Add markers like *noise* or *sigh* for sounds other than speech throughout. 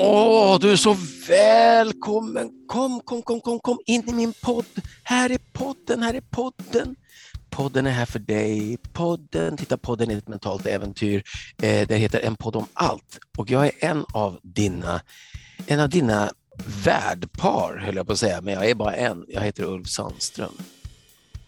Åh, du är så välkommen. Kom, kom, kom, kom, kom in i min podd. Här är podden, här är podden. Podden är här för dig. Podden, titta podden är ett mentalt äventyr. Eh, det heter En podd om allt och jag är en av dina, en av dina värdpar, höll jag på att säga, men jag är bara en. Jag heter Ulf Sandström.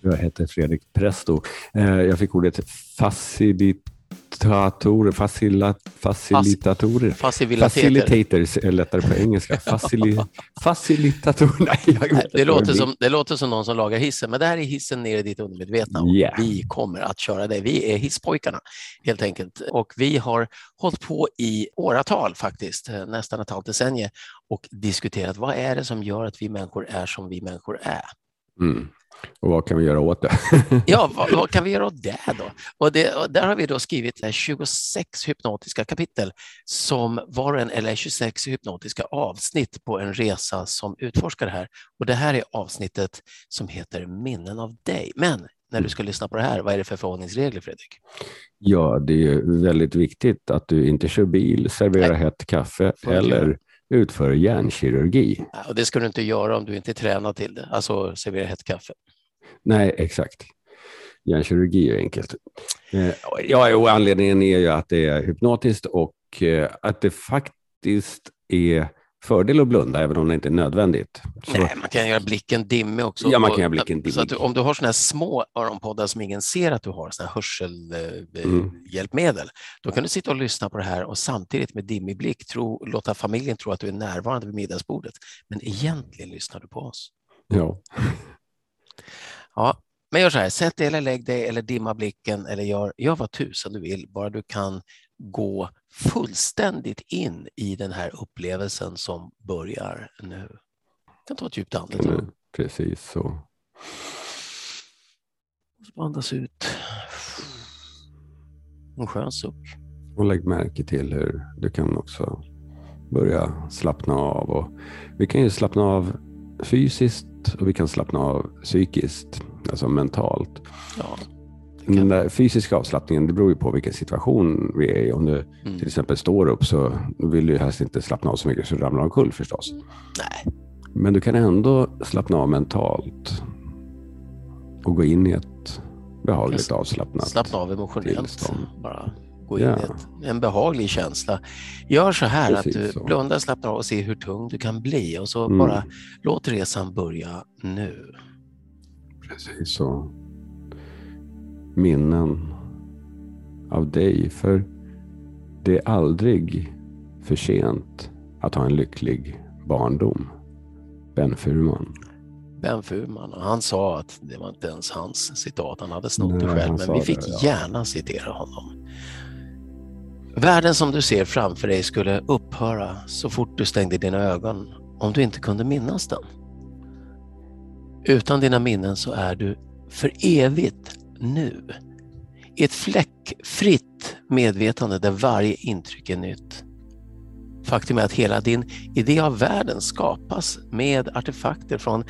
Jag heter Fredrik Presto. Eh, jag fick ordet facilitatorer, facila, facilitatorer. Facilitators är lättare på engelska. *laughs* Facili, facilitatorer. Nej, det, låter som, det låter som någon som lagar hissen, men det här är hissen ner i ditt undermedvetna. Yeah. Vi kommer att köra det. Vi är hisspojkarna helt enkelt. Och vi har hållit på i åratal faktiskt, nästan ett halvt decennium och diskuterat vad är det som gör att vi människor är som vi människor är. Mm. Och vad kan vi göra åt det? *laughs* ja, vad, vad, kan vi göra åt det då? Och, det, och där har vi då skrivit 26 hypnotiska kapitel som var en, eller 26 hypnotiska avsnitt på en resa som utforskar det här. Och det här är avsnittet som heter Minnen av dig. Men när du ska lyssna på det här, vad är det för förhållningsregler, Fredrik? Ja, det är väldigt viktigt att du inte kör bil, serverar Nej. hett kaffe eller utför hjärnkirurgi. Och det ska du inte göra om du inte är tränad till det, alltså servera hett kaffe. Nej, exakt. Hjärnkirurgi är enkelt. Eh, ja, och anledningen är ju att det är hypnotiskt och eh, att det faktiskt är fördel att blunda, även om det inte är nödvändigt. Så... Nej, man kan göra blicken dimmig också. Ja, man kan göra blicken dimmig. Så du, om du har sådana här små öronpoddar som ingen ser att du har, sådana här hörselhjälpmedel, mm. då kan du sitta och lyssna på det här och samtidigt med dimmig blick tro, låta familjen tro att du är närvarande vid middagsbordet. Men egentligen lyssnar du på oss. Ja. Ja, men gör så här, sätt dig eller lägg dig eller dimma blicken eller gör, gör vad tusan du vill, bara du kan gå fullständigt in i den här upplevelsen som börjar nu. Du kan ta ett djupt andetag. Precis så. Och så andas ut. En skön suck. Och lägg märke till hur du kan också börja slappna av. Och vi kan ju slappna av fysiskt och vi kan slappna av psykiskt, alltså mentalt. Ja, den där fysiska avslappningen, det beror ju på vilken situation vi är i. Om du mm. till exempel står upp så vill du helst inte slappna av så mycket så du ramlar omkull förstås. Nej. Men du kan ändå slappna av mentalt och gå in i ett behagligt avslappnat Slappna av emotionellt. Tillstånd. Bara gå in ja. i ett, en behaglig känsla. Gör så här Precis att du så. blundar, slappnar av och ser hur tung du kan bli och så mm. bara låt resan börja nu. Precis så. Minnen av dig, för det är aldrig för sent att ha en lycklig barndom. Ben Furman. Ben Furman, han sa att det var inte ens hans citat, han hade snott det själv, men vi fick det, ja. gärna citera honom. Världen som du ser framför dig skulle upphöra så fort du stängde dina ögon om du inte kunde minnas den. Utan dina minnen så är du för evigt nu. I ett fläckfritt medvetande där varje intryck är nytt. Faktum är att hela din idé av världen skapas med artefakter från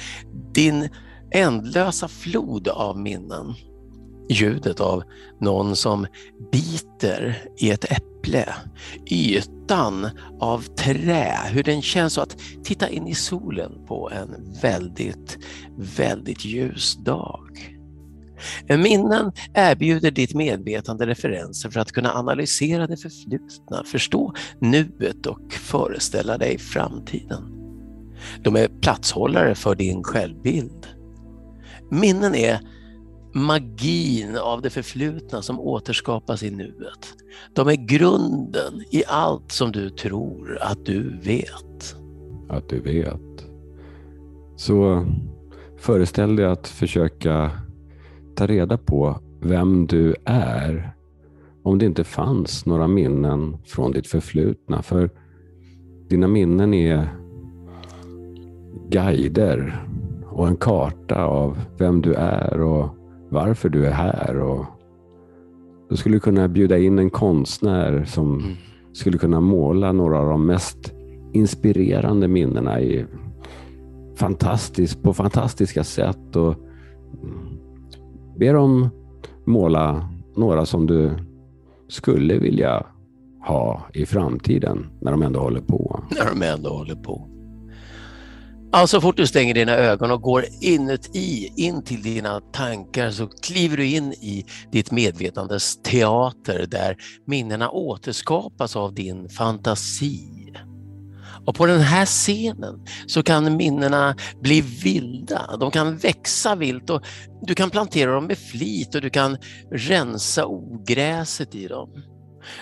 din ändlösa flod av minnen. Ljudet av någon som biter i ett äpple ytan av trä, hur den känns och att titta in i solen på en väldigt, väldigt ljus dag. Minnen erbjuder ditt medvetande referenser för att kunna analysera det förflutna, förstå nuet och föreställa dig framtiden. De är platshållare för din självbild. Minnen är magin av det förflutna som återskapas i nuet. De är grunden i allt som du tror att du vet. Att du vet. Så föreställ dig att försöka ta reda på vem du är om det inte fanns några minnen från ditt förflutna. För dina minnen är guider och en karta av vem du är och varför du är här. Och du skulle kunna bjuda in en konstnär som mm. skulle kunna måla några av de mest inspirerande minnena i fantastisk, på fantastiska sätt. Och Be dem måla några som du skulle vilja ha i framtiden när de ändå håller på. När de ändå håller på. Alltså så fort du stänger dina ögon och går inuti, in till dina tankar så kliver du in i ditt medvetandes teater där minnena återskapas av din fantasi. Och på den här scenen så kan minnena bli vilda, de kan växa vilt och du kan plantera dem med flit och du kan rensa ogräset i dem.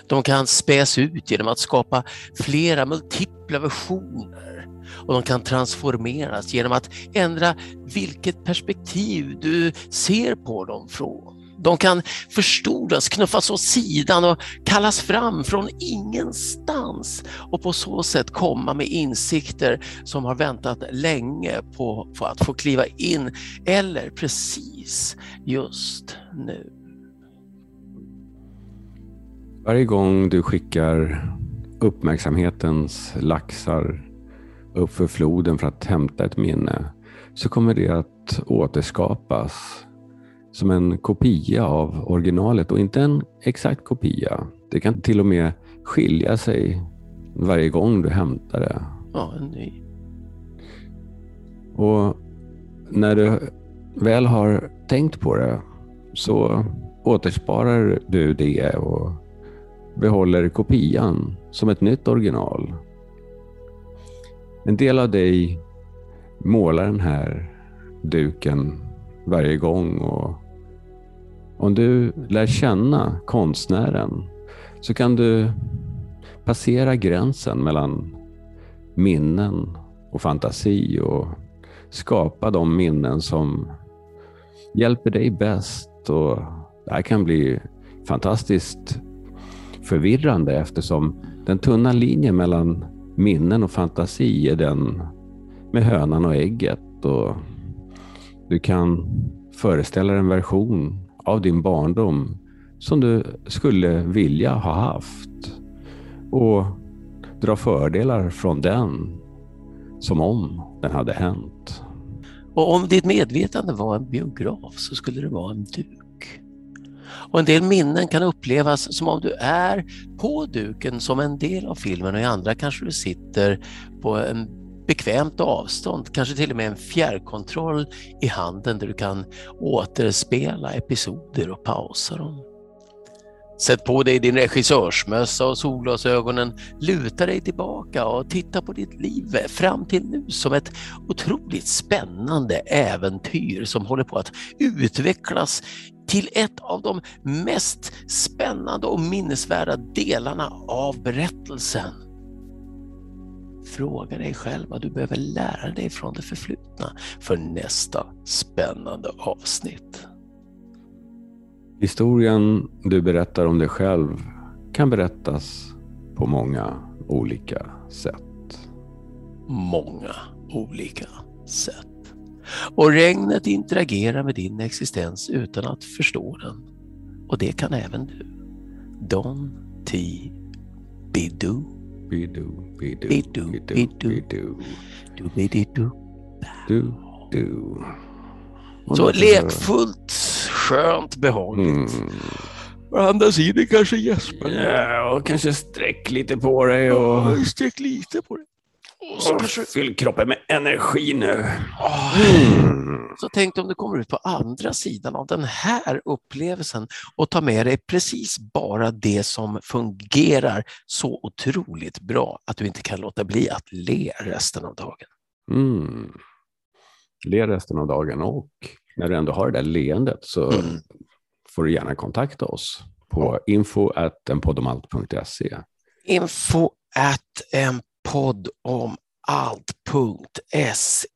De kan späs ut genom att skapa flera multipla versioner och de kan transformeras genom att ändra vilket perspektiv du ser på dem från. De kan förstoras, knuffas åt sidan och kallas fram från ingenstans och på så sätt komma med insikter som har väntat länge på, på att få kliva in eller precis just nu. Varje gång du skickar uppmärksamhetens laxar uppför floden för att hämta ett minne så kommer det att återskapas som en kopia av originalet och inte en exakt kopia. Det kan till och med skilja sig varje gång du hämtar det. Ja, en ny. Och när du väl har tänkt på det så återsparar du det och behåller kopian som ett nytt original. En del av dig målar den här duken varje gång och om du lär känna konstnären så kan du passera gränsen mellan minnen och fantasi och skapa de minnen som hjälper dig bäst. Och det här kan bli fantastiskt förvirrande eftersom den tunna linjen mellan minnen och fantasi är den med hönan och ägget. Och du kan föreställa en version av din barndom som du skulle vilja ha haft och dra fördelar från den som om den hade hänt. Och om ditt medvetande var en biograf så skulle det vara en duk. Och en del minnen kan upplevas som om du är på duken som en del av filmen och i andra kanske du sitter på en bekvämt avstånd, kanske till och med en fjärrkontroll i handen där du kan återspela episoder och pausa dem. Sätt på dig din regissörsmössa och solglasögonen, luta dig tillbaka och titta på ditt liv fram till nu som ett otroligt spännande äventyr som håller på att utvecklas till ett av de mest spännande och minnesvärda delarna av berättelsen. Fråga dig själv vad du behöver lära dig från det förflutna för nästa spännande avsnitt. Historien du berättar om dig själv kan berättas på många olika sätt. Många olika sätt. Och regnet interagerar med din existens utan att förstå den. Och det kan även du. Don T. Bidoo. Bidoo, bidoo, Bidoo, bidoo, bidoo. bidoo. Du, bididu. Du, du. Och Så lekfullt, skönt, behagligt. Mm. Å andra sidan kanske gäspar. Ja, och kanske sträck lite på dig och, Ja, Sträck lite på det. Så, fyll kroppen med energi nu. Mm. så tänk om du kommer ut på andra sidan av den här upplevelsen och tar med dig precis bara det som fungerar så otroligt bra att du inte kan låta bli att le resten av dagen. Mm. Le resten av dagen och när du ändå har det där leendet så Mm. får du gärna kontakta oss på info.enpoddomalt.se. Info at en podd om allt.se.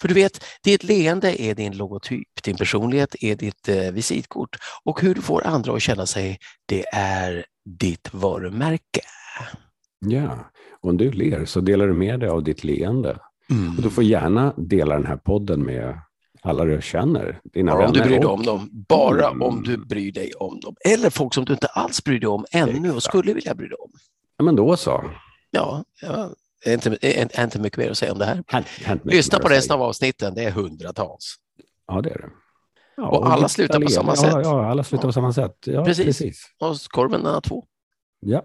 För du vet, ditt leende är din logotyp, din personlighet är ditt eh, visitkort och hur du får andra att känna sig, det är ditt varumärke. Ja, och om du ler så delar du med dig av ditt leende. Mm. Och du får gärna dela den här podden med alla du känner, dina Bara om du bryr dig och- om dem. Bara Mm. om du bryr dig om dem. Eller folk som du inte alls bryr dig om ännu och Exakt. skulle vilja bry dig om. Ja, men då så. Ja, ja är inte, är, inte mycket mer att säga om det här. Hänt, Lyssna på resten av avsnitten, det är hundratals. Ja, det är det. Ja, och, och, alla slutar på samma sätt. Ja, alla slutar på samma sätt. precis. precis. Och korven den har två. Ja.